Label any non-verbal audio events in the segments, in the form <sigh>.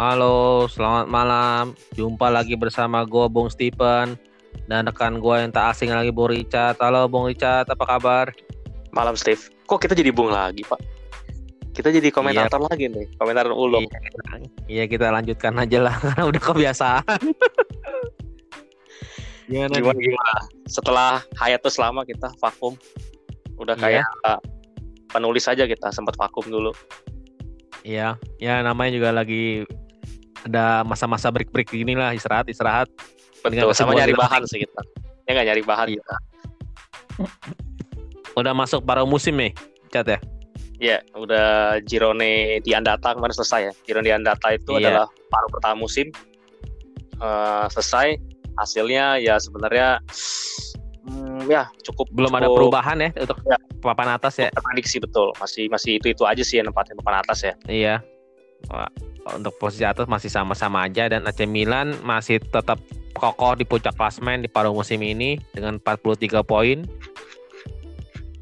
Halo, selamat malam. Jumpa lagi bersama gue, Bung Stephen. Dan rekan gue yang tak asing lagi, Bung Richard. Halo, Bung Richard. Apa kabar? Malam, Steve. Kok kita jadi Bung lagi, Pak? Kita jadi komentator iya. lagi nih, komentar ulung. Iya, kita, iya, kita lanjutkan aja lah, <laughs> karena udah kebiasaan. <laughs> gimana, gimana, gimana? Setelah hiatus lama kita vakum, udah iya. kayak iya. penulis aja kita sempat vakum dulu. Iya, ya namanya juga lagi ada masa-masa break-break gini lah istirahat. Istirahat betul sama nyari bahan sih kita. Ya nggak nyari bahan. Kita udah masuk paruh musim nih cat ya? Ya udah Girone di Andata kemarin selesai ya. Girone di Andata itu iya. adalah paruh pertama musim. Uh, selesai. Hasilnya ya sebenarnya hmm, ya cukup belum cukup, ada perubahan ya untuk ya, papan atas ya? Prediksi betul. Masih masih itu itu aja sih yang nempatin papan atas ya. Iya. Wah, untuk posisi atas masih sama-sama aja dan AC Milan masih tetap kokoh di puncak klasmen di paruh musim ini dengan 43 poin.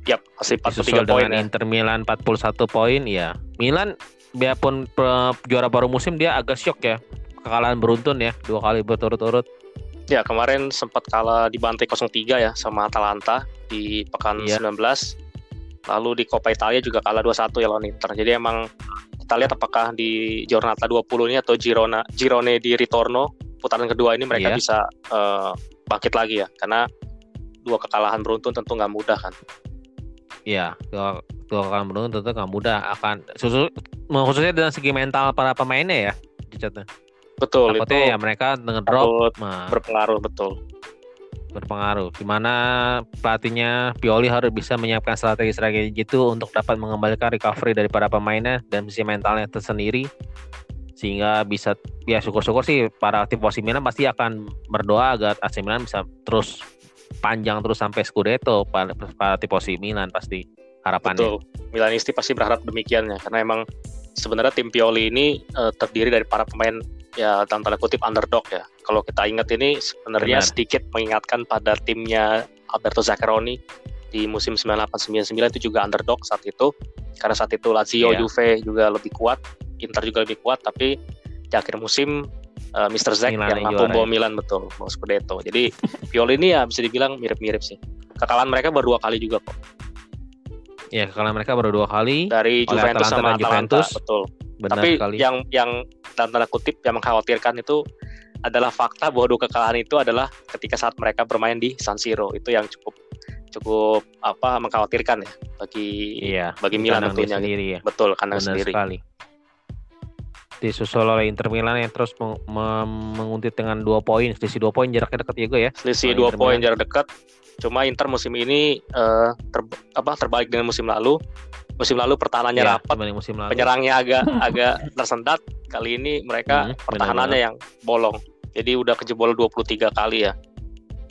Yap, masih 43 poin ya. Inter Milan 41 poin ya. Milan biarpun juara paruh musim dia agak shock ya. Kekalahan beruntun ya, dua kali berturut-turut. Ya, kemarin sempat kalah di bantai 03 ya sama Atalanta di pekan iya. 19. Lalu di Coppa Italia juga kalah 2-1 ya lawan Inter. Jadi emang kita lihat apakah di Giornata 20 ini atau Girona Girone di Ritorno putaran kedua ini mereka yeah. bisa uh, bangkit lagi ya. Karena dua kekalahan beruntun tentu nggak mudah kan? Iya, dua, dua kekalahan beruntun tentu nggak mudah. Akan susu, khususnya dengan segi mental para pemainnya ya dicatnya. Betul Takutnya itu ya mereka dengan drop berpengaruh betul berpengaruh. Gimana pelatihnya Pioli harus bisa menyiapkan strategi-strategi itu untuk dapat mengembalikan recovery dari para pemainnya dan sisi mentalnya tersendiri sehingga bisa ya syukur-syukur sih para tim posisi Milan pasti akan berdoa agar AC Milan bisa terus panjang terus sampai Scudetto para, para tim posisi Milan pasti harapannya. Betul. Milanisti pasti berharap demikian ya karena emang sebenarnya tim Pioli ini uh, terdiri dari para pemain ya dalam tanda kutip underdog ya. Kalau kita ingat ini sebenarnya sedikit mengingatkan pada timnya Alberto Zaccheroni di musim 98-99 itu juga underdog saat itu karena saat itu Lazio, yeah. Juve juga lebih kuat, Inter juga lebih kuat tapi di akhir musim uh, eh, Mr. Zack yang mampu bawa ya. Milan betul, bawa Scudetto. Jadi Pioli ini ya bisa dibilang mirip-mirip sih. Kekalahan mereka baru dua kali juga kok. Ya, kekalahan mereka baru dua kali dari Juventus Atalanta sama Atalanta, Juventus. betul. Benar Tapi sekali. yang yang dalam tanda kutip yang mengkhawatirkan itu adalah fakta bahwa dua kekalahan itu adalah ketika saat mereka bermain di San Siro itu yang cukup cukup apa mengkhawatirkan ya bagi iya, bagi Milan tentunya sendiri ya. betul kandang Benar sendiri sekali disusul oleh Inter Milan yang terus meng menguntit dengan dua poin selisih dua poin jaraknya dekat juga ya selisih dua poin jarak dekat cuma Inter musim ini uh, ter, apa terbalik dengan musim lalu musim lalu pertahanannya ya, rapat, musim lalu. penyerangnya agak <laughs> agak tersendat. Kali ini mereka hmm, pertahanannya bener yang bolong. Jadi udah kejebol 23 kali ya.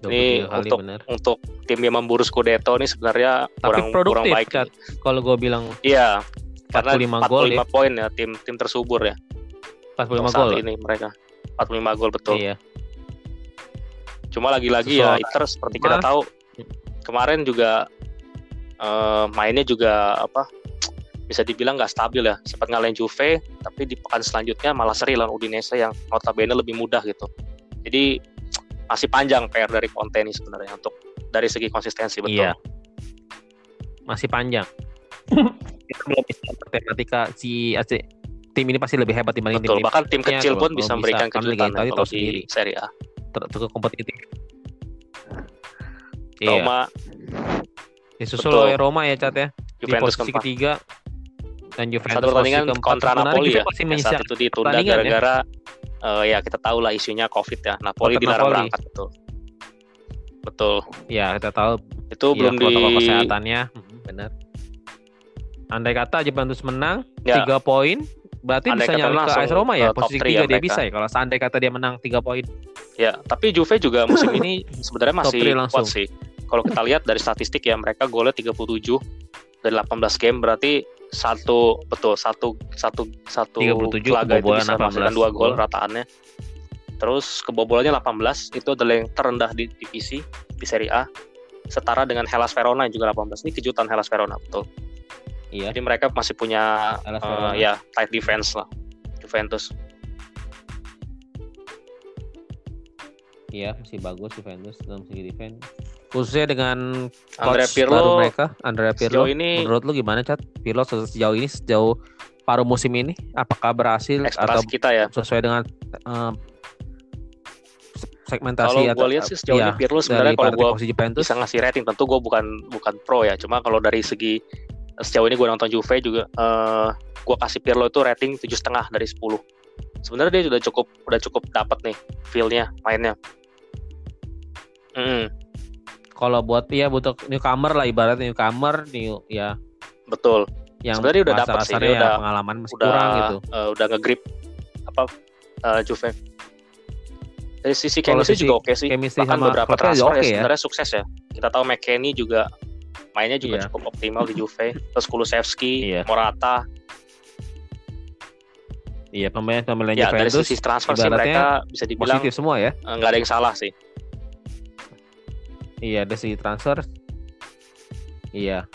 Ini kali, untuk bener. untuk tim yang memburu Scudetto ini sebenarnya Tapi kurang kurang baik. Kalau gue bilang Iya. Karena 45 gol ya. poin ya tim tim tersubur ya. 45 gol ini mereka. 45 gol betul. Iya. Cuma lagi-lagi ya Inter seperti kita tahu kemarin juga uh, mainnya juga apa bisa dibilang nggak stabil ya. Sempat ngalahin Juve tapi di pekan selanjutnya malah seri lawan Udinese yang notabene lebih mudah gitu. Jadi masih panjang PR dari Conte ini sebenarnya untuk dari segi konsistensi betul. Iya. masih panjang. <laughs> Itu belum bisa matematika si AC tim ini pasti lebih hebat dibanding betul tim bahkan tim kecil pun bisa memberikan kejutan ya, kalau di Serie A. Cukup kompetitif Roma. Iya. disusul oleh Roma ya Cat ya. Juventus di posisi keempat. ketiga dan Juventus satu pertandingan kontra Napoli ya. yang saat itu ditunda ya. gara-gara ya? Uh, ya kita tahu lah isunya COVID ya. Napoli dilarang Napoli. berangkat betul. Betul. Ya kita tahu. Itu ya, belum di kesehatannya. Hmm, benar. Andai kata Juventus menang ya. tiga poin berarti andai bisa nyampe ke AS Roma ya? posisi ketiga ya dia bisa ya? Kalau seandainya kata dia menang tiga poin. Ya tapi Juve juga musim <laughs> ini sebenarnya masih kuat sih kalau kita lihat dari statistik ya mereka golnya 37 dari 18 game berarti satu betul satu satu satu laga itu bisa menghasilkan dua gol hmm. rataannya. Terus kebobolannya 18 itu adalah yang terendah di divisi di Serie A. Setara dengan Hellas Verona yang juga 18 ini kejutan Hellas Verona betul. Iya. Jadi mereka masih punya uh, ya tight defense lah. Juventus. Iya masih bagus Juventus dalam segi defense. Khususnya dengan Andrea Pirlo baru mereka, Andrea Pirlo. ini Menurut lu gimana, Cat? Pirlo sejauh ini sejauh paruh musim ini apakah berhasil atau kita ya. sesuai dengan eh, segmentasi Kalau gue lihat sih sejauh iya, ini Pirlo sebenarnya kalau gue bisa ngasih rating tentu gue bukan bukan pro ya. Cuma kalau dari segi sejauh ini gue nonton Juve juga eh gue kasih Pirlo itu rating tujuh setengah dari 10 Sebenarnya dia sudah cukup udah cukup dapat nih feel-nya mainnya. Hmm, kalau buat ya butuh newcomer lah ibaratnya newcomer new ya betul. yang Sebenarnya udah dapet sih, dia ya udah- pengalaman masih udah kurang gitu. eh, udah nge-grip apa eh, Juve. Dari sisi chemistry sisi juga oke sih. chemistry Bahkan sama beberapa transfer oke ya ya. sebenarnya sukses ya. Kita tahu McKennie juga mainnya juga Iya. cukup optimal di Juve. Terus Kulusevski, Iya. Morata. Iya pemain-pemain Ya dari Juventus sisi transfer sih mereka bisa dibilang positif semua ya. eh, nggak ada yang salah sih. Iya dari segi transfer. Iya.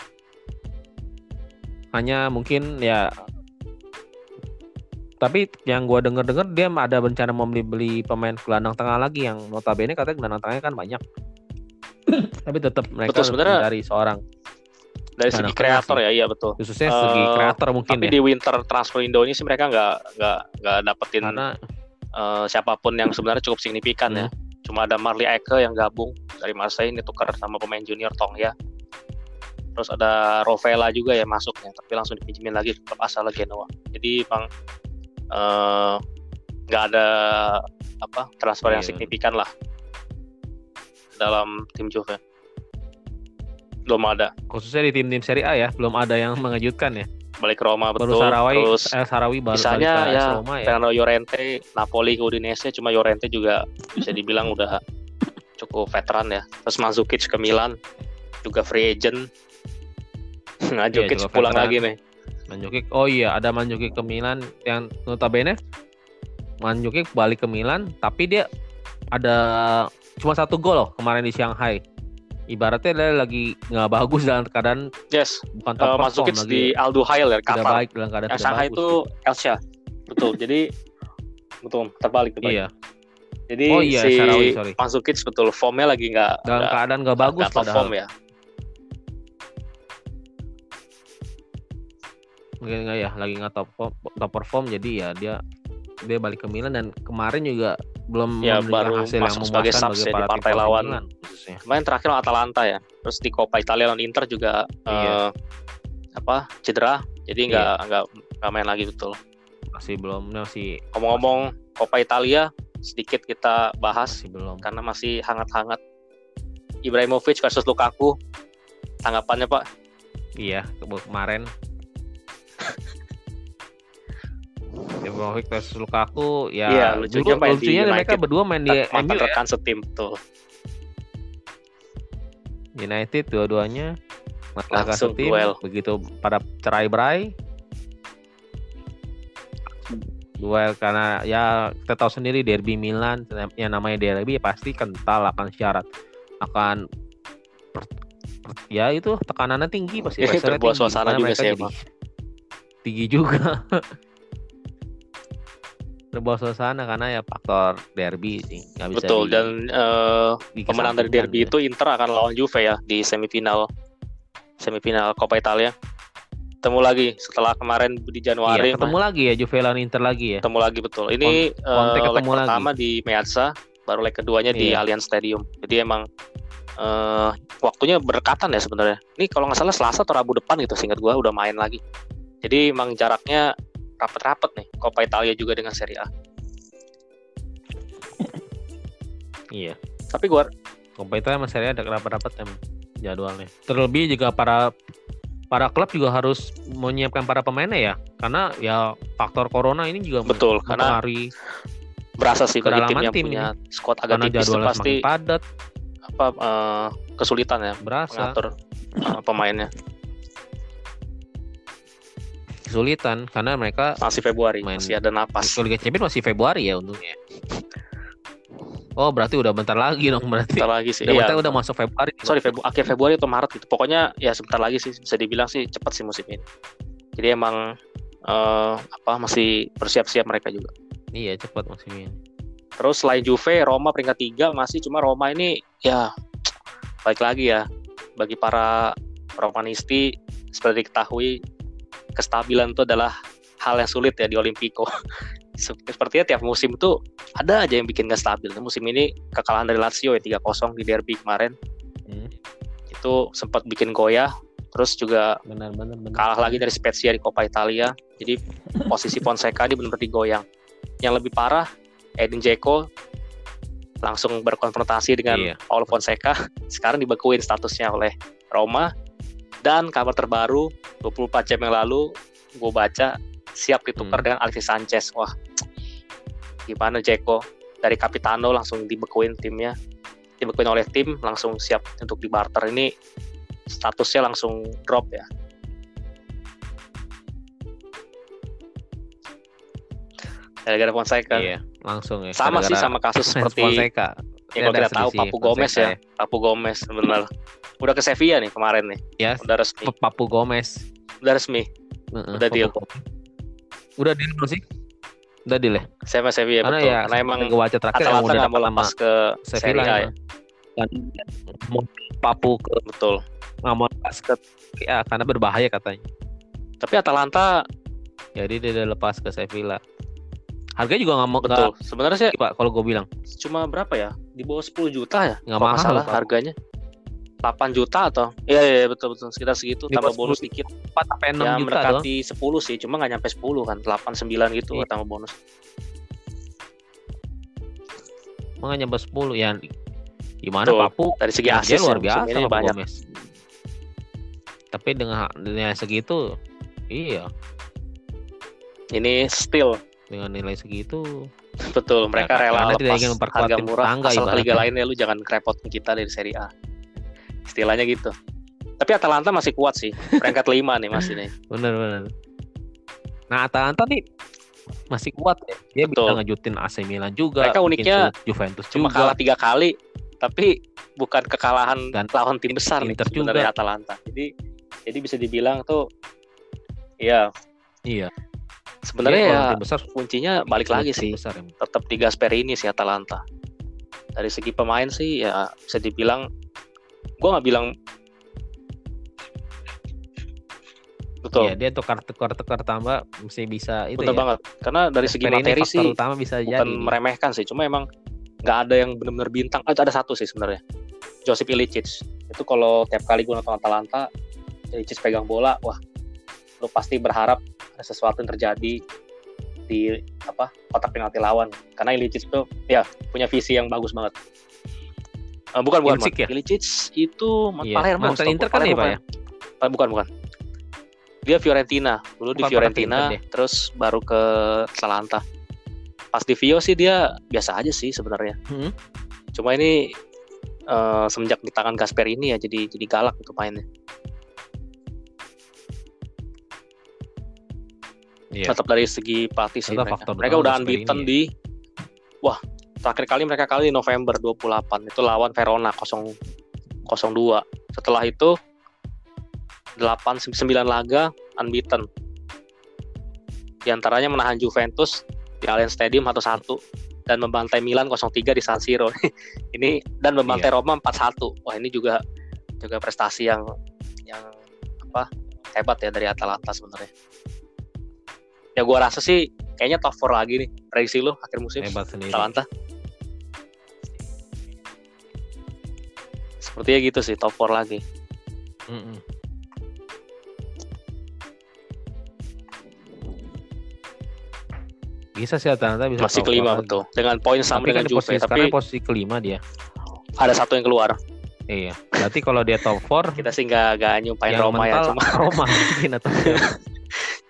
Hanya mungkin ya tapi yang gua denger-denger dia ada rencana mau beli beli pemain gelandang tengah lagi yang notabene katanya gelandang tengahnya kan banyak. <clears throat> tapi tetap mereka Betul, sebenarnya dari seorang Dari segi nah, kreator ya, iya betul. khususnya Eh, segi kreator mungkin Tapi ya. di winter transfer Indo ini sih mereka nggak nggak nggak dapetin Karena eh, siapa pun yang sebenarnya cukup signifikan ya. Cuma ada Marley Eke yang gabung dari Marseille ini tukar sama pemain junior Tong ya. Terus ada Rovella juga ya masuknya, tapi langsung dipinjemin lagi ke klub asal Genoa. Jadi emang eh, nggak ada apa transfer yang Iya. signifikan lah dalam tim Juve. Belum ada. khususnya di tim-tim Serie A ya belum ada yang mengejutkan ya. Balik ke Roma Baru betul. Sarawi, Terus eh, Sarawi baru Misalnya balik ke ya, Roma ya. Fernando Llorente Napoli ke Udinese cuma Llorente juga bisa dibilang udah cukup veteran ya terus Mandzukic ke Milan juga free agent <laughs> Mandzukic Iya, juga pulang veteran. lagi nih Manjukic, oh iya ada Manjukic ke Milan yang notabene Manjukic balik ke Milan tapi dia ada cuma satu gol loh kemarin di Shanghai. Ibaratnya dia lagi nggak bagus dalam keadaan yes bukan top uh, lagi. di Aldo Hail ya tidak baik dalam keadaan yang tidak Shanghai bagus. itu Elcha betul <laughs> jadi betul terbalik terbalik Iya, jadi Oh iya, si sorry. Mandzukic betul formnya lagi nggak dalam nggak- keadaan nggak bagus nggak top padahal. form ya Mungkin nggak ya, lagi nggak top top perform jadi ya dia dia balik ke Milan dan kemarin juga belum Ya, baru hasil yang masuk sebagai memuaskan subs ya di partai lawan. Milan, khususnya. kemarin terakhir lawan Atalanta ya terus di Coppa Italia lawan Inter juga Iya. eh, apa cedera jadi nggak nggak nggak main lagi betul masih belum masih ngomong-ngomong Coppa Italia sedikit kita bahas masih belum. karena masih hangat-hangat Ibrahimovic versus Lukaku tanggapannya Pak Iya, ke- kemarin. Ibrahimovic versus Lukaku ya Iya, lucunya dulu- lucunya mereka United. berdua main di MU ya. rekan setim tuh United dua-duanya Maka Langsung tim duel. begitu pada cerai berai duel karena ya kita tahu sendiri derby Milan yang namanya derby ya pasti kental akan syarat akan per- per- ya itu tekanannya tinggi pasti <laughs> terbawa tinggi, suasana juga mereka sih tinggi juga <laughs> terbawa suasana karena ya faktor derby sih nggak bisa betul di- dan dikesampingkan pemenang dari derby gitu. itu Inter akan lawan Juve ya di semifinal semifinal Coppa Italia ketemu lagi setelah kemarin di Januari iya, ketemu lagi ya Juve lawan Inter lagi ya ketemu lagi betul. Ini Conte eh, leg ketemu lagi. pertama di Meazza, baru leg keduanya di Iya. Allianz Stadium. Jadi emang eh, waktunya berdekatan ya sebenarnya. Ini kalau nggak salah Selasa atau Rabu depan gitu, singkat gua udah main lagi. Jadi emang jaraknya rapet-rapet nih. Coppa Italia juga dengan Serie A. iya Tapi gua kompetitor sama Serie A ada rapat-rapat emang jadwalnya. Terlebih juga para para klub juga harus menyiapkan para pemainnya ya, karena ya faktor corona ini juga betul karena mempengaruhi berasa sih bagi tim yang tim punya squad agak karena tipis jadwalnya pasti padat, apa eh, kesulitan ya berasa mengatur eh, pemainnya. Kesulitan karena mereka Masih Februari, Main- masih ada napas. Liga Champions masih Februari ya untungnya. Oh berarti udah bentar lagi dong berarti. Sebentar lagi sih. Udah Iya, bentar udah masuk Februari. sorry Febru akhir Februari atau Maret gitu pokoknya ya sebentar lagi sih bisa dibilang sih cepat sih musim ini jadi emang eh, apa masih bersiap-siap mereka juga Iya cepat musim ini. Terus selain Juve, Roma peringkat tiga masih cuma Roma ini ya baik lagi ya bagi para Romanisti seperti diketahui kestabilan itu adalah hal yang sulit ya di Olimpico. <laughs> Sepertinya tiap musim itu ada aja yang bikin gak stabil. Musim ini kekalahan dari Lazio ya 3-0 di derby kemarin. Hmm. Itu sempat bikin goyah. Terus juga benar, benar, benar. kalah lagi dari Spezia di Coppa Italia. Jadi <laughs> posisi Fonseca ini benar-benar digoyang. Yang lebih parah Edin Dzeko langsung berkonfrontasi dengan iya. Paulo Fonseca. <laughs> Sekarang dibekuin statusnya oleh Roma. Dan kabar terbaru 24 jam yang lalu gue baca siap ditukar hmm. dengan Alexis Sanchez. Wah, gimana Jeko dari Capitano langsung dibekuin timnya, dibekuin oleh tim langsung siap untuk dibarter ini statusnya langsung drop ya. Gara-gara Fonseca. Iya, langsung ya. Sama sih sama kasus <laughs> seperti Fonseca. Ya kalau kita tahu Papu Gomez ya. ya. Papu Gomez benar. Udah ke Sevilla nih kemarin nih. Ya. Udah resmi. Papu Gomez. Udah resmi. Uh, udah deal. Udah deal belum sih? Udah deal ya? Saya masih Sevilla karena betul. Ya, karena emang gue baca terakhir yang udah mau lepas ke Sevilla ya. Dan mau papu ke betul. Nggak mau lepas ke ya karena berbahaya katanya. Tapi Atalanta jadi dia udah lepas ke Sevilla. Harganya juga nggak mau betul. Sebenarnya sih Pak kalau gue bilang cuma berapa ya? Di bawah 10 juta ya? Nggak mahal masalah harganya. 8 juta atau? Iya iya betul betul. Sekitar segitu Di tambah bonus dikit. 4 sampai 6 ya, juta mendekati doang. 10 sih cuma nggak nyampe 10 kan 8 9 gitu iya. tambah bonus. Nggak nyampe 10 ya. Gimana Tuh, Papu? Dari segi asis luar biasa ini banyak. Gomez. tapi dengan nilai segitu iya. Ini still. Dengan nilai segitu. Betul mereka ya, rela lepas tidak ingin harga murah tangga, asal ke liga lainnya lu jangan kerepotin kita dari Serie A istilahnya gitu. Tapi Atalanta masih kuat sih. Peringkat lima nih masih nih <laughs> bener bener. Nah Atalanta nih masih kuat ya. Dia Betul. bisa ngejutin AC Milan juga mereka uniknya Juventus cuma juga. kalah tiga kali tapi bukan kekalahan dan lawan tim besar Inter nih sebenarnya Atalanta. Jadi jadi bisa dibilang tuh iya. Iya. Sebenarnya ya, ya besar. kuncinya balik lagi sih. besar, ya. tetap tiga ini sih Atalanta. Dari segi pemain sih ya bisa dibilang gue nggak bilang betul. Iya, dia tukar tukar tukar tambah mesti bisa itu betul ya. banget. Karena dari segi materi sih utama bisa bukan jadi. meremehkan sih. Cuma emang nggak ada yang benar-benar bintang. Oh, ada satu sih sebenarnya. Josip Ilicic. Itu kalau tiap kali gue nonton Atalanta Ilicic pegang bola wah lu pasti berharap ada sesuatu yang terjadi di apa kotak penalti lawan. Karena Ilicic itu ya punya visi yang bagus banget Uh, bukan bukan Ilicic ya? Ilicic itu yeah. Palermo. Mantan Inter kan ya Pak ya? Bukan bukan. Dia Fiorentina. Dulu bukan di Fiorentina terus baru ke Atalanta. Pas di Vio sih dia biasa aja sih sebenarnya. Hmm? Cuma ini uh, semenjak di tangan Gasper ini ya jadi jadi galak untuk mainnya. Yeah. Tetap dari segi pelatih sih mereka. Mereka udah unbeaten ya. di wah terakhir kali mereka kali di November 28 itu lawan Verona 0 02 setelah itu 8 9 laga unbeaten di antaranya menahan Juventus di Allianz Stadium 1-1 dan membantai Milan 0-3 di San Siro. <laughs> ini dan membantai iya. Roma 4-1. Wah, ini juga juga prestasi yang yang apa? hebat ya dari Atalanta sebenarnya. Ya gua rasa sih kayaknya top 4 lagi nih prediksi lu akhir musim hebat sendiri. Atalanta. Sepertinya gitu sih top 4 lagi. Mm -mm. Bisa sih Atalanta bisa masih kelima betul. Dengan poin sama dengan kan Juve posisi, tapi posisi kelima dia. Ada satu yang keluar. Iya. Berarti kalau dia top 4 kita sih nggak nggak nyumpain Roma ya cuma Roma <laughs> mungkin atau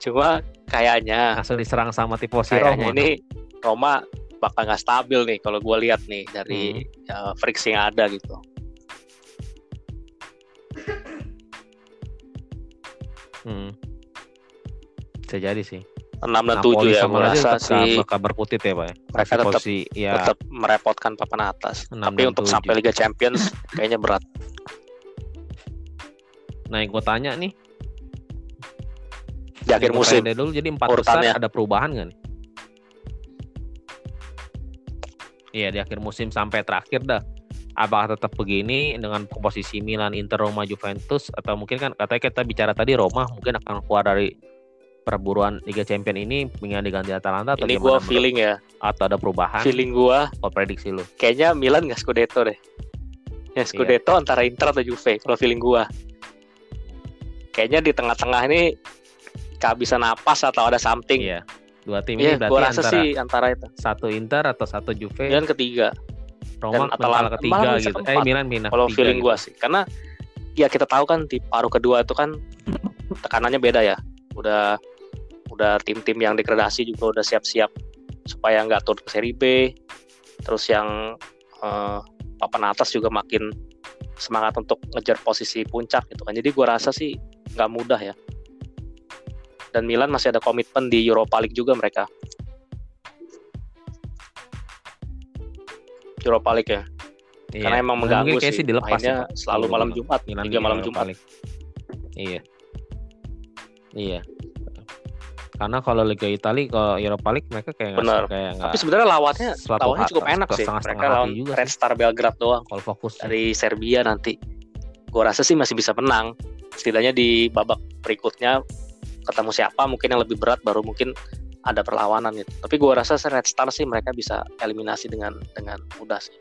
cuma kayaknya langsung diserang sama tifosi Roma. Ini Roma bakal nggak stabil nih kalau gue lihat nih dari hmm. uh, friksi yang ada gitu. Hmm. Bisa jadi sih. 6 dan Napoli 7 ya, gue rasa sih. Kabar putih ya, Pak. Ya? Mereka tetap, posisi, ya. tetap merepotkan papan atas. Tapi untuk 7. sampai Liga Champions <laughs> kayaknya berat. Nah, yang gue tanya nih. Di akhir musim. Dulu, jadi empat besar ada perubahan nggak nih? Iya di akhir musim sampai terakhir dah. Apakah tetap begini dengan komposisi Milan, Inter, Roma, Juventus atau mungkin kan katanya kita bicara tadi Roma mungkin akan keluar dari perburuan Liga Champion ini dengan diganti Atalanta atau Ini gue feeling ya. Atau ada perubahan? Feeling gue. Kalau prediksi lu? Kayaknya Milan nggak Scudetto deh. Ya Scudetto iya. antara Inter atau Juve. Kalau feeling gue. Kayaknya di tengah-tengah ini kehabisan napas atau ada something. Iya Dua tim yeah, ini berarti gua rasa antara, sih antara itu. Satu Inter atau satu Juve. Dan ketiga. Roma Dan Atalanta ketiga gitu. Eh Milan Milan. Kalau feeling gitu. gua sih karena ya kita tahu kan di paruh kedua itu kan tekanannya beda ya. Udah udah tim-tim yang degradasi juga udah siap-siap supaya nggak turun ke seri B. Terus yang uh, papan atas juga makin semangat untuk ngejar posisi puncak gitu kan. Jadi gua rasa sih nggak mudah ya dan Milan masih ada komitmen di Europa League juga mereka. Europa League ya. Iya. Karena emang mengganggu sih. sih dilepas Mainnya ya, selalu malam Jumat, Milan juga malam Jumat. League. Iya. Iya. Karena kalau Liga Italia ke Europa League mereka kayak Bener. kayak Tapi sebenarnya lawannya lawannya cukup enak sih. Mereka lawan juga Red Star Belgrade doang. Kalau fokus dari Serbia nanti. Gua rasa sih masih bisa menang. Setidaknya di babak berikutnya ketemu siapa mungkin yang lebih berat baru mungkin ada perlawanan gitu. Tapi gue rasa Red Star sih mereka bisa eliminasi dengan dengan mudah sih.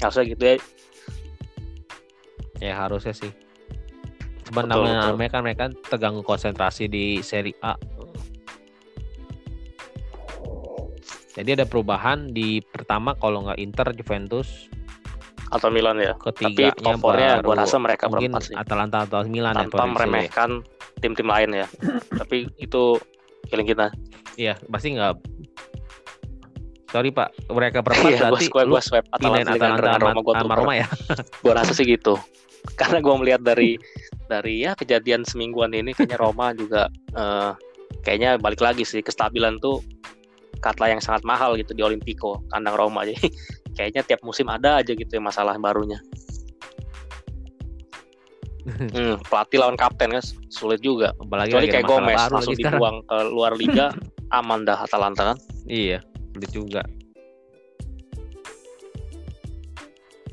Harusnya gitu ya. Ya harusnya sih. Cuman namanya, namanya kan mereka terganggu konsentrasi di seri A. Jadi ada perubahan di pertama kalau nggak Inter, Juventus, atau Milan ya. Tapi top 4 gue rasa mereka berempat sih. Atalanta atau Milan Tanpa ya, meremehkan tim-tim lain ya. <clears throat> Tapi itu feeling kita. Iya, pasti nggak Sorry Pak, mereka berempat iya, berarti gua, gua swipe Atalanta, Atalanta dengan Roma, gua sama Roma ya. <laughs> gue rasa sih gitu. <laughs> Karena gue melihat dari dari ya kejadian semingguan ini kayaknya Roma juga uh, kayaknya balik lagi sih kestabilan tuh kata yang sangat mahal gitu di Olimpico kandang Roma <laughs> jadi kayaknya tiap musim ada aja gitu ya masalah barunya <laughs> hmm, pelatih lawan kapten kan sulit juga. Apalagi kecuali kayak Gomez langsung dibuang ke luar liga <laughs> aman dah Atalanta kan? Iya sulit juga.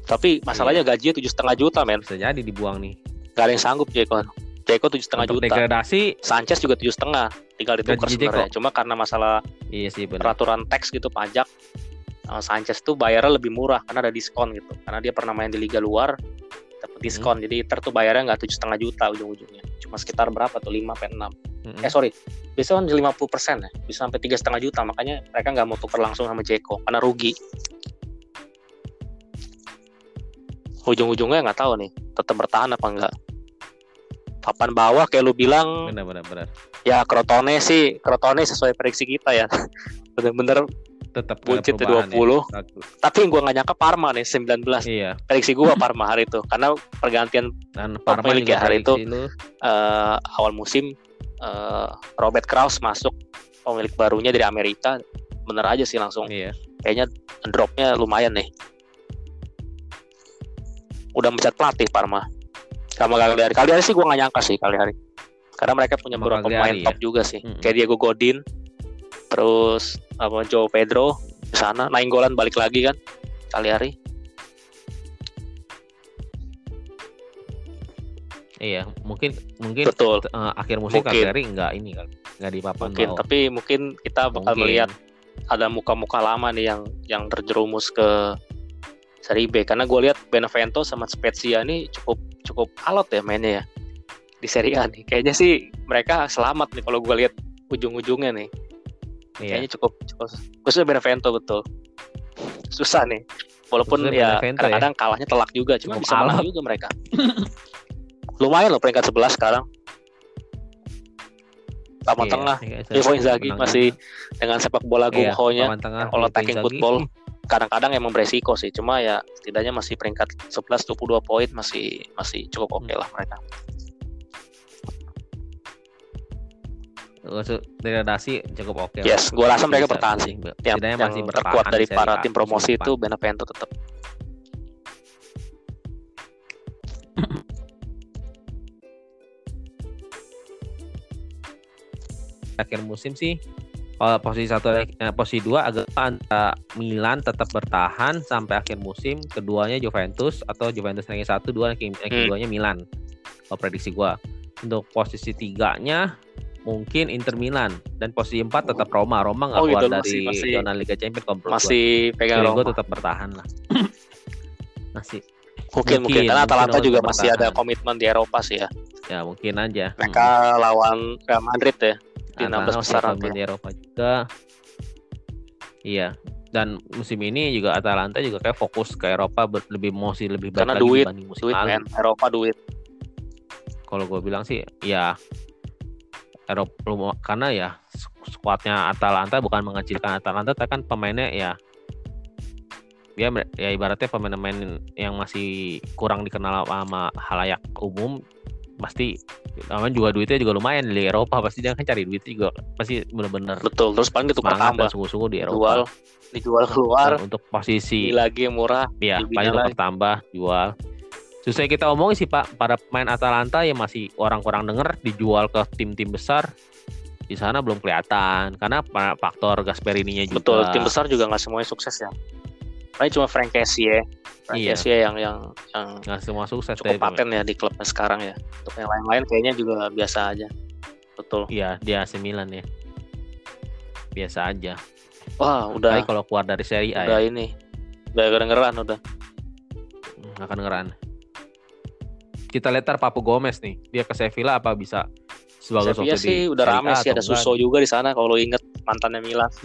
Tapi masalahnya iya. gajinya tujuh setengah juta men. Bisa jadi dibuang nih. Gak ada yang sanggup Jeko. Jeko tujuh setengah juta. degradasi Sanchez juga tujuh setengah. Tinggal ditukar sebenarnya. Cuma karena masalah iya sih, peraturan teks gitu pajak uh, Sanchez tuh bayarnya lebih murah karena ada diskon gitu. Karena dia pernah main di liga luar dapat hmm. diskon. Hmm. jadi Inter tuh bayarnya nggak tujuh setengah juta ujung-ujungnya. Cuma sekitar berapa tuh? lima sampai enam. Hmm. eh sorry. Biasanya kan lima puluh persen ya. Bisa sampai tiga setengah juta. Makanya mereka nggak mau tukar langsung sama Jeko. Karena rugi. Ujung-ujungnya nggak tahu nih tetap bertahan apa enggak papan bawah kayak lu bilang. Benar benar benar. Ya Crotone sih. Crotone sesuai prediksi kita ya. <laughs> Bener-bener tetap buncit di 20 ya. tapi gue gak nyangka Parma nih 19 iya. prediksi gue <laughs> Parma hari itu karena pergantian dan Parma hari itu uh, awal musim uh, Robert Kraus masuk pemilik barunya dari Amerika. Bener aja sih langsung. Iya. kayaknya dropnya lumayan nih. Udah mencat pelatih Parma. Sama kali hari kali hari sih gue gak nyangka sih kali hari karena mereka punya beberapa pemain top ya? juga sih. Mm -hmm. kayak Diego Godin terus apa Joe Pedro di sana Nainggolan balik lagi kan kali hari Iya, mungkin mungkin betul. Uh, akhir musim kali hari nggak ini kan, nggak di papan Mungkin, bawah. tapi mungkin kita bakal mungkin. melihat ada muka-muka lama nih yang yang terjerumus ke Seri B karena gue lihat Benevento sama Spezia ini cukup cukup alot ya mainnya ya di Serie A nih. Kayaknya sih mereka selamat nih kalau gue lihat ujung-ujungnya nih. Iya. Kayaknya cukup, cukup khususnya Benevento betul. Susah nih. Walaupun ya, ya kadang-kadang ya? kalahnya telak juga, cuma bisa menang juga mereka. Lumayan loh peringkat 11 sekarang. Taman iya, tengah, Ivo Inzaghi masih dengan sepak bola iya, gunghonya, kalau attacking football kadang-kadang emang beresiko sih cuma ya setidaknya masih peringkat 11 22 poin masih masih cukup oke okay lah mereka degradasi cukup oke. Okay yes, gue rasa mereka bertahan sih. Yang, yang masih terkuat dari para tim promosi itu Benevento tetap. <clears throat> Akhir musim sih, Kalau posisi satu eh, posisi dua agak antara Milan tetap bertahan sampai akhir musim, keduanya Juventus atau Juventus ranking satu, dua ranking, ranking Hmm. duanya Milan. Kalau prediksi gua. Untuk posisi tiganya mungkin Inter Milan dan posisi empat tetap Roma. Roma nggak Oh, keluar gitu. dari Masih- zona Liga Champions kalau gua. Masih pegang gua Roma. tetap bertahan lah. <clears throat> Masih Mungkin, mungkin, mungkin, karena Atalanta juga masih ada bertahan. komitmen di Eropa sih ya. ya mungkin aja. Mereka lawan Real Madrid ya di 16 masih besar ada nanti. di Eropa juga. Iya. Dan musim ini juga Atalanta juga kayak fokus ke Eropa lebih masih lebih baik Karena lagi duit, dibanding musim Duit lalu. Eropa duit. Kalau gue bilang sih ya Eropa karena ya sk- skuadnya Atalanta bukan mengecilkan Atalanta tapi kan pemainnya ya dia ya ibaratnya pemain-pemain yang masih kurang dikenal sama halayak umum pasti namanya juga duitnya juga lumayan di Eropa pasti dia kan cari duit juga pasti bener-bener Betul, terus paling ditukar semangat tambah. sungguh-sungguh di Eropa. Jual, dijual keluar, Dan untuk posisi lagi murah. ya paling tambah jual. Susah kita omongin sih Pak, para pemain Atalanta yang masih orang kurang denger dijual ke tim-tim besar di sana belum kelihatan karena faktor Gasperini-nya juga. Betul, tim besar juga nggak semuanya sukses ya. Paling cuma Frank Kessie ya. Frank Iya. Kessie yang yang yang nggak semua sukses cukup paten ya di klubnya sekarang ya. Untuk yang lain-lain kayaknya juga biasa aja. Betul. Iya, di AC Milan ya. Biasa aja. Wah, udah Tapi kalau keluar dari Serie A udah ya, ini. Udah kedengeran udah. hmm, akan ngeran. Kita lihat ntar Papu Gomez nih, dia ke Sevilla apa bisa sebagai Sevilla sih udah rame sih ada? Suso juga di sana kalau inget mantannya Milan. <laughs>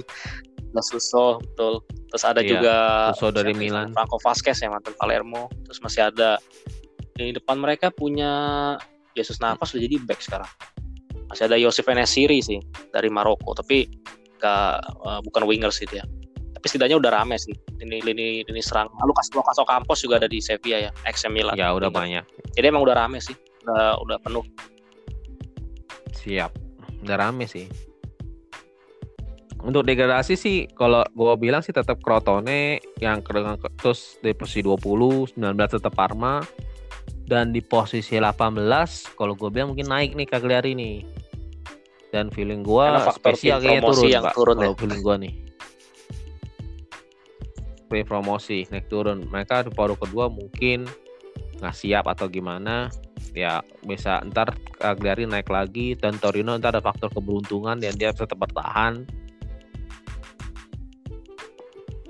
Ada Suso, betul. Terus ada Iya, juga Suso dari Milan. Franco Vasquez ya mantan Palermo. Terus masih ada di depan mereka punya Jesus Navas udah jadi back sekarang. Masih ada Yosef Enesiri sih dari Maroko, tapi nggak eh, bukan winger sih dia. Tapi setidaknya udah rame sih ini lini lini serang. Lucas Lucas Ocampos juga ada di Sevilla ya, ex Milan. Ya udah Winger. banyak. Jadi emang udah rame sih. Udah udah penuh. Siap. Udah rame sih. Untuk degradasi sih kalau gua bilang sih tetap Crotone yang dengan terus di posisi 20, 19 tetap Parma dan di posisi 18 kalau gue bilang mungkin naik nih Cagliari nih. Dan feeling faktor spesial kayaknya turun, yang Pak. turun kalau ya. feeling gua nih. Tim promosi naik turun. Mereka di paruh kedua mungkin nggak siap atau gimana ya bisa ntar Cagliari naik lagi dan Torino ntar ada faktor keberuntungan dan dia tetap bertahan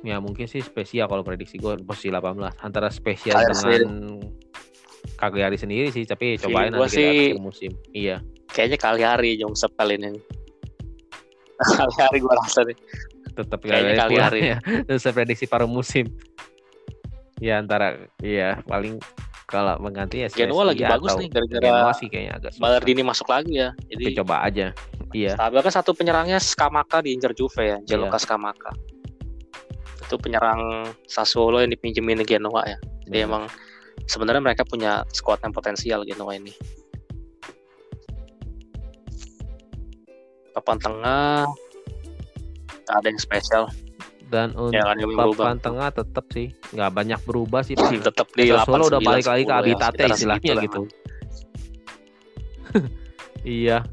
ya mungkin sih spesial kalau prediksi gue posisi 18 antara spesial Cagliari dengan Cagliari sendiri sih tapi cobain gua nanti kita sih- musim iya Kayaknya Cagliari Jongsep kali ini. <laughs> Cagliari gua rasa nih. Tetap pulang Cagliari. ya terus saya prediksi paruh musim ya antara iya paling kalau mengganti ya Genoa lagi bagus nih gara-gara Genoa sih kayaknya agak susah. Masuk lagi ya. Tapi Jadi coba aja iya stabil kan satu penyerangnya Skamaka diincar Juve ya, Iya. Gianluca Skamaka. Itu penyerang Sassuolo yang dipinjemin Genoa ya. Jadi Benar. emang sebenarnya mereka punya skuad yang potensial Genoa ini. Papan tengah ada yang spesial. Dan untuk ya yang papan tengah tetap sih. Nggak banyak berubah sih. Tetap di 8 udah balik lagi ke 10 ya, habitatnya sekitar istilahnya gitu. <laughs> Iya,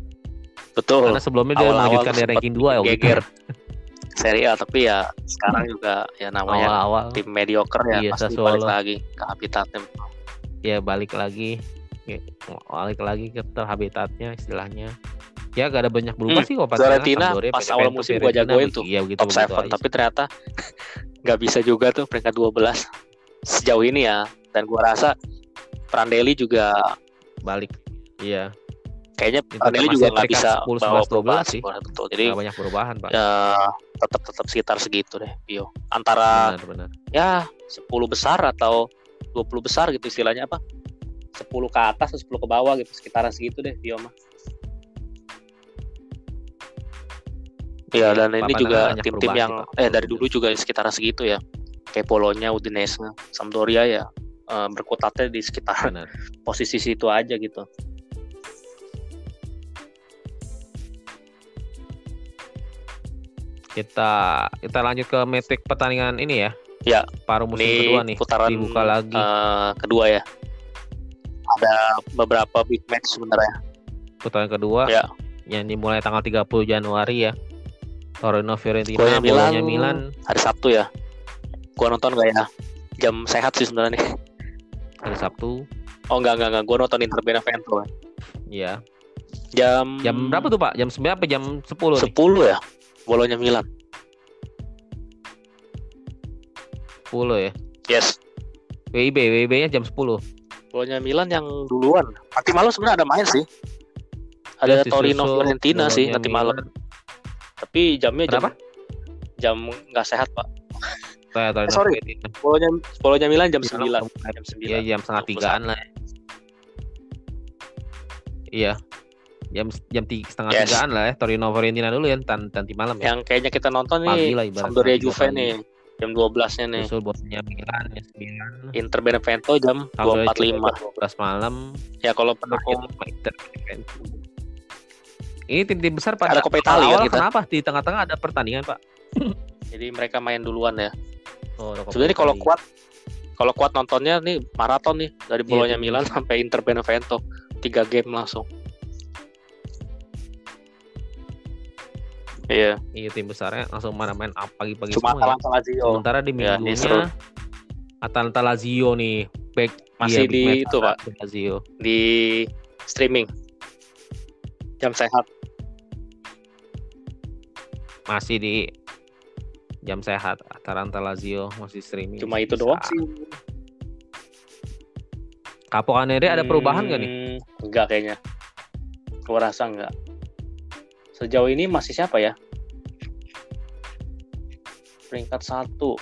betul. Karena sebelumnya dia melanjutkan di ranking 2 ya geger. Serie A tapi ya sekarang juga ya namanya Awal-awal. tim mediocre ya Iya, pasti Sassuolo. balik lagi ke habitatnya ya balik lagi. Ya, balik lagi ke habitatnya istilahnya. Ya gak ada banyak berubah Hmm, sih kok pas Fiorentina Sampdoria, pas Juventus, awal musim gua Fiorentina, jagoin tuh, Iya begitu top begitu 7 aja tapi ternyata <laughs> nggak bisa juga tuh peringkat 12 sejauh ini ya dan gua rasa Prandelli juga balik. Iya, kayaknya Prandelli juga nggak bisa 10, bawa 11, 12 perubahan sih. betul jadi nggak banyak perubahan pak. ya tetap tetap sekitar segitu deh Pio antara Benar-benar. ya 10 besar atau 20 besar gitu istilahnya apa 10 ke atas atau 10 ke bawah gitu sekitaran segitu deh Pio mah Iya dan ini juga tim-tim yang Pak. eh dari dulu juga sekitaran segitu ya kayak Polonya, Udinese, Sampdoria ya eh, berkutatnya di sekitar Benar. <laughs> posisi situ aja gitu. Kita kita lanjut ke metrik pertandingan ini ya. Ya, Paruh musim Ini kedua nih. putaran dibuka lagi. eh, kedua ya. Ada beberapa big match sebenarnya. putaran kedua Ya. yang dimulai tanggal 30 Januari ya Torino Fiorentina, Bologna Milan, Milan hari Sabtu ya. Gua nonton gak ya? Jam sehat sih sebenarnya nih. hari Sabtu. Oh enggak enggak enggak, gua nonton Inter Benevento. Iya. Jam Jam berapa tuh, Pak? Jam 9 apa jam 10 nih? 10 ya. Bologna Milan. 10 ya. Yes. WIB, WIB-nya jam 10. Bologna Milan yang duluan. Nanti malam sebenarnya ada main sih. Ada Terus Torino Fiorentina sih nanti malam. Tapi jamnya jam Berapa? jam nggak sehat pak. Saya Torino Eh, sorry. Bologna Bologna Milan jam Milan 9 Jam 9 Iya, jam setengah tigaan lah. Iya. Jam jam tiga, setengah Yes. tigaan lah ya. Torino Fiorentina dulu ya, tan- nanti malam ya. Yang kayaknya kita nonton Pagi nih lah ibaratnya, Sampdoria tiga Juve pagi. nih jam 12 nya nih. Susul bosnya Milan jam 9. Inter Benevento jam Sampdoria 2.45. jam 12 malam. Ya kalau pendukung Inter Benevento. Ini tim-tim besar pada Ada Coppa Italia awal kan kita? kenapa di tengah-tengah ada pertandingan, Pak? <laughs> jadi mereka main duluan ya. Oh, Sebenarnya kalau kuat kalau kuat nontonnya nih maraton nih dari Iya, Bologna tim Milan sampai Inter Benevento. Tiga game langsung. Iya, Iya tim besarnya langsung mana main pagi-pagi cuma semua ya. Atalanta Lazio Sementara di Ya, ini seru. minggunya Atalanta Lazio nih back Masih iya, big di match itu, Pak. Lazio. di streaming. Jam sehat. Masih di jam sehat Atalanta Lazio masih streaming. Cuma itu doang sih. Capo Canere ada perubahan nggak nih? Hmm, Enggak kayaknya. Gua rasa enggak. Sejauh ini masih siapa ya? Peringkat satu.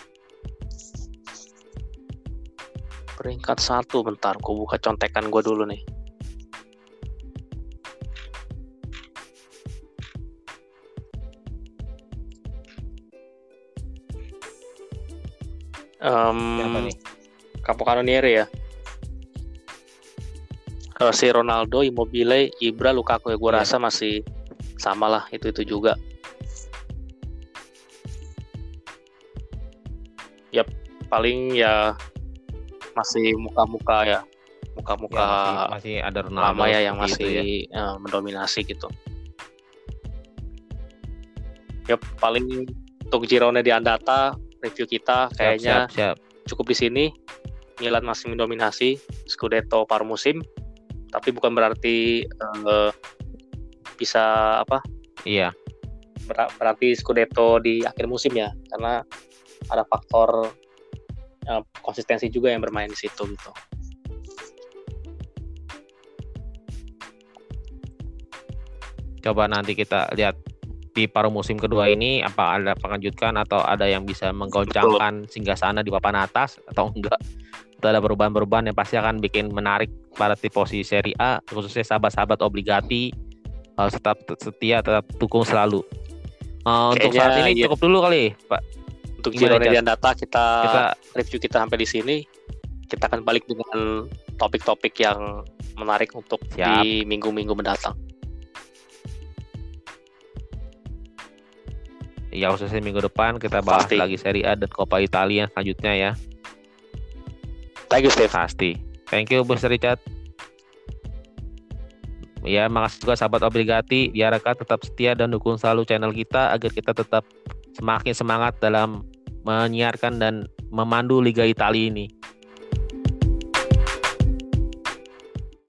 Peringkat satu bentar, gua buka contekan gua dulu nih. Em, Siapa nih? Capocannoniere ya. Kalau si Ronaldo, Immobile, Ibra, Lukaku ya gue Iya. rasa masih sama lah itu itu juga. Yap, paling ya masih muka-muka ya, muka-muka Ya, masih, masih ada Ronaldo lama ya yang seperti masih ya. eh, mendominasi gitu. Yap, paling untuk Girone di Andata review kita Siap, kayaknya siap, siap. cukup di sini. Milan masih mendominasi Scudetto paruh musim, tapi bukan berarti eh, bisa apa? Iya, ber- Berarti Scudetto di akhir musim ya, karena ada faktor eh, konsistensi juga yang bermain di situ gitu. coba nanti kita lihat di paruh musim kedua ini apa ada pengejutan atau ada yang bisa menggoncangkan sehingga sana di papan atas atau enggak itu ada perubahan-perubahan yang pasti akan bikin menarik para tifosi Serie A khususnya sahabat-sahabat obligati harus tetap setia tetap dukung selalu Eh, untuk saat ini iya. cukup dulu kali Pak Untuk Jas? di Andata kita, kita review kita sampai di sini. Kita akan balik dengan topik-topik yang menarik untuk Siap. di minggu-minggu mendatang. Ya khususnya minggu depan kita bahas Pasti. lagi Serie A dan Coppa Italia selanjutnya ya Thank you, Steve. Pasti. Thank you, Bos Richard. Ya, makasih juga sahabat obligati. Diharapkan tetap setia dan dukung selalu channel kita agar kita tetap semakin semangat dalam menyiarkan dan memandu Liga Italia ini.